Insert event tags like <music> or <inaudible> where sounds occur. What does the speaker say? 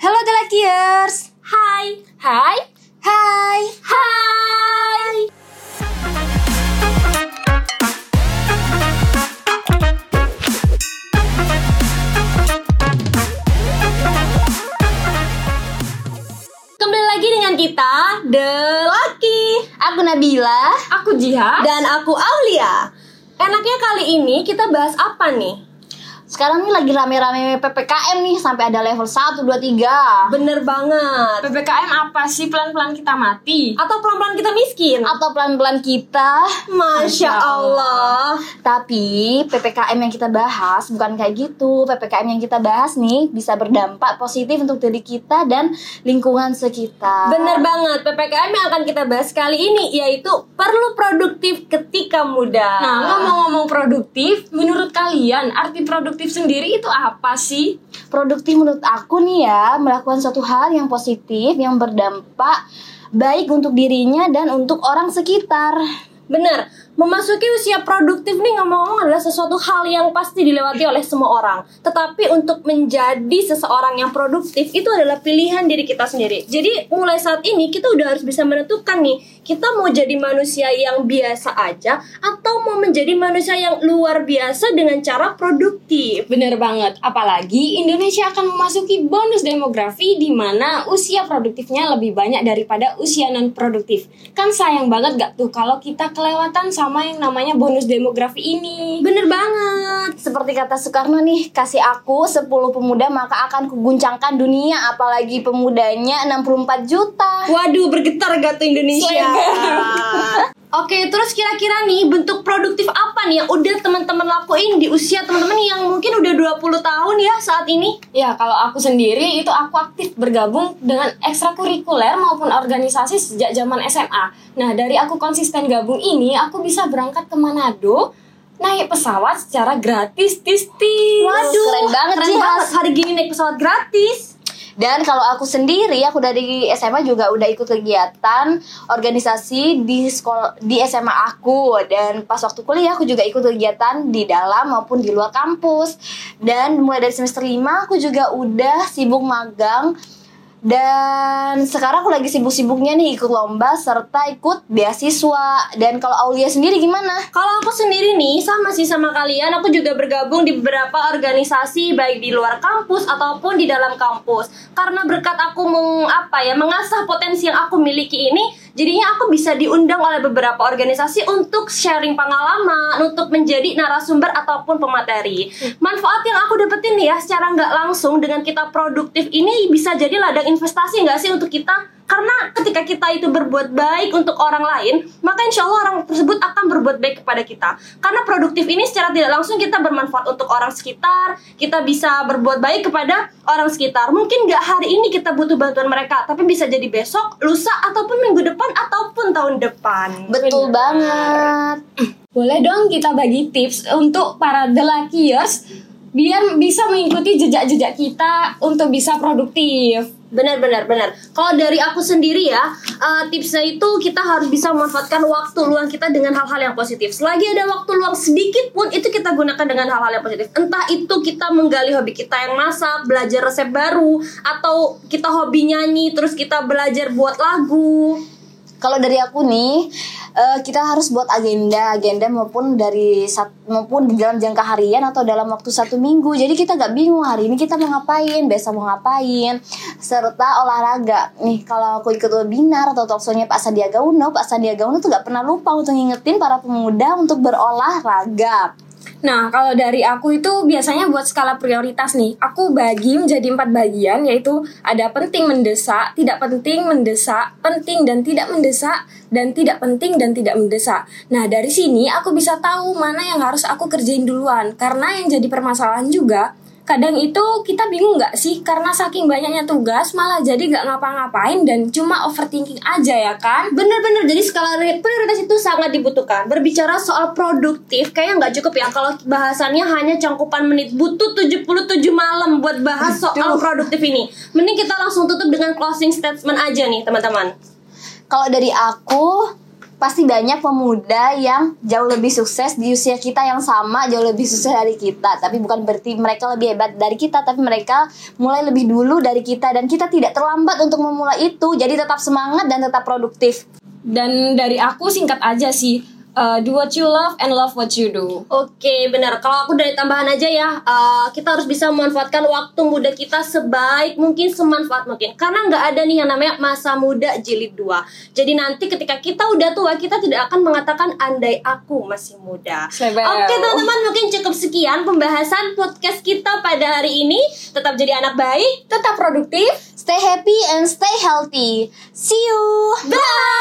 Hello Delakiers. Hai. Hai. Hai. Hai. Kembali lagi dengan kita The Lucky. Aku Nabila Aku Jiha. dan aku Aulia. Enaknya kali ini kita bahas apa nih? Sekarang nih lagi rame-rame PPKM nih sampai ada level 1 2 3. Bener banget. PPKM apa sih pelan-pelan kita mati? Atau pelan-pelan kita miskin? Atau pelan-pelan kita Masya Allah. Tapi PPKM yang kita bahas bukan kayak gitu. PPKM yang kita bahas nih bisa berdampak positif untuk diri kita dan lingkungan sekitar. Bener banget, PPKM yang akan kita bahas kali ini yaitu perlu produktif ketika muda. Nah, ngomong-ngomong produktif, menurut kalian arti produktif sendiri itu apa sih? Produktif menurut aku nih ya melakukan suatu hal yang positif yang berdampak baik untuk dirinya dan untuk orang sekitar. Bener, memasuki usia produktif nih ngomong-ngomong adalah sesuatu hal yang pasti dilewati oleh semua orang. Tetapi untuk menjadi seseorang yang produktif itu adalah pilihan diri kita sendiri. Jadi mulai saat ini kita udah harus bisa menentukan nih, kita mau jadi manusia yang biasa aja atau mau menjadi manusia yang luar biasa dengan cara produktif. Bener banget, apalagi Indonesia akan memasuki bonus demografi di mana usia produktifnya lebih banyak daripada usia non produktif. Kan sayang banget gak tuh kalau kita kelewatan sama yang namanya bonus demografi ini. Bener banget. Seperti kata Soekarno nih, kasih aku 10 pemuda maka akan kuguncangkan dunia apalagi pemudanya 64 juta. Waduh, bergetar gak tuh Indonesia? <laughs> Oke, terus kira-kira nih bentuk produktif apa nih yang udah teman-teman lakuin di usia teman-teman yang mungkin udah 20 tahun ya saat ini? Ya, kalau aku sendiri itu aku aktif bergabung dengan ekstrakurikuler maupun organisasi sejak zaman SMA. Nah, dari aku konsisten gabung ini, aku bisa berangkat ke Manado naik pesawat secara gratis, tis tis. Waduh, keren banget, keren banget hari gini naik pesawat gratis. Dan kalau aku sendiri, aku dari SMA juga udah ikut kegiatan organisasi di sekolah di SMA aku dan pas waktu kuliah aku juga ikut kegiatan di dalam maupun di luar kampus. Dan mulai dari semester 5 aku juga udah sibuk magang dan sekarang aku lagi sibuk-sibuknya nih ikut lomba serta ikut beasiswa. Dan kalau Aulia sendiri gimana? Kalau aku sendiri nih sama sih sama kalian, aku juga bergabung di beberapa organisasi baik di luar kampus ataupun di dalam kampus. Karena berkat aku meng, apa ya mengasah potensi yang aku miliki ini, jadinya aku bisa diundang oleh beberapa organisasi untuk sharing pengalaman, untuk menjadi narasumber ataupun pemateri. Manfaat yang aku dapetin nih ya secara nggak langsung dengan kita produktif ini bisa jadi ladang investasi nggak sih untuk kita? Karena ketika kita itu berbuat baik untuk orang lain, maka insya Allah orang tersebut akan berbuat baik kepada kita. Karena produktif ini secara tidak langsung kita bermanfaat untuk orang sekitar, kita bisa berbuat baik kepada orang sekitar. Mungkin nggak hari ini kita butuh bantuan mereka, tapi bisa jadi besok, lusa, ataupun minggu depan, ataupun tahun depan. Betul banget. Boleh dong kita bagi tips untuk para The Luckiers biar bisa mengikuti jejak-jejak kita untuk bisa produktif. Benar, benar, benar. Kalau dari aku sendiri ya, eh, tipsnya itu kita harus bisa memanfaatkan waktu luang kita dengan hal-hal yang positif. Selagi ada waktu luang sedikit pun, itu kita gunakan dengan hal-hal yang positif. Entah itu kita menggali hobi kita yang masak, belajar resep baru, atau kita hobi nyanyi, terus kita belajar buat lagu. Kalau dari aku nih, eh, kita harus buat agenda, agenda maupun dari sat- maupun di dalam jangka harian atau dalam waktu satu minggu. Jadi kita gak bingung hari ini kita mau ngapain, besok mau ngapain, serta olahraga. Nih kalau aku ikut webinar atau talkshow-nya Pak Sandiaga Uno, Pak Sandiaga Uno tuh gak pernah lupa untuk ngingetin para pemuda untuk berolahraga. Nah, kalau dari aku itu biasanya buat skala prioritas nih. Aku bagi menjadi empat bagian, yaitu ada penting mendesak, tidak penting mendesak, penting dan tidak mendesak, dan tidak penting dan tidak mendesak. Nah, dari sini aku bisa tahu mana yang harus aku kerjain duluan. Karena yang jadi permasalahan juga, kadang itu kita bingung nggak sih? Karena saking banyaknya tugas, malah jadi nggak ngapa-ngapain dan cuma overthinking aja ya kan? Bener-bener, jadi skala prioritas itu sangat dibutuhkan. Berbicara soal produktif, kayaknya nggak cukup ya kalau bahasannya hanya cangkupan menit. Butuh 77 malam buat bahas soal produktif ini. Mending kita langsung tutup dengan closing statement aja nih, teman-teman. Kalau dari aku pasti banyak pemuda yang jauh lebih sukses di usia kita yang sama, jauh lebih sukses dari kita. Tapi bukan berarti mereka lebih hebat dari kita, tapi mereka mulai lebih dulu dari kita dan kita tidak terlambat untuk memulai itu. Jadi tetap semangat dan tetap produktif. Dan dari aku singkat aja sih. Uh, do what you love and love what you do. Oke, benar. Kalau aku dari tambahan aja ya, uh, kita harus bisa memanfaatkan waktu muda kita sebaik mungkin, semanfaat mungkin. Karena nggak ada nih yang namanya masa muda jilid 2. Jadi nanti ketika kita udah tua, kita tidak akan mengatakan andai aku masih muda. Oke, teman-teman, mungkin cukup sekian pembahasan podcast kita pada hari ini. Tetap jadi anak baik. Tetap produktif. Stay happy and stay healthy. See you. Bye.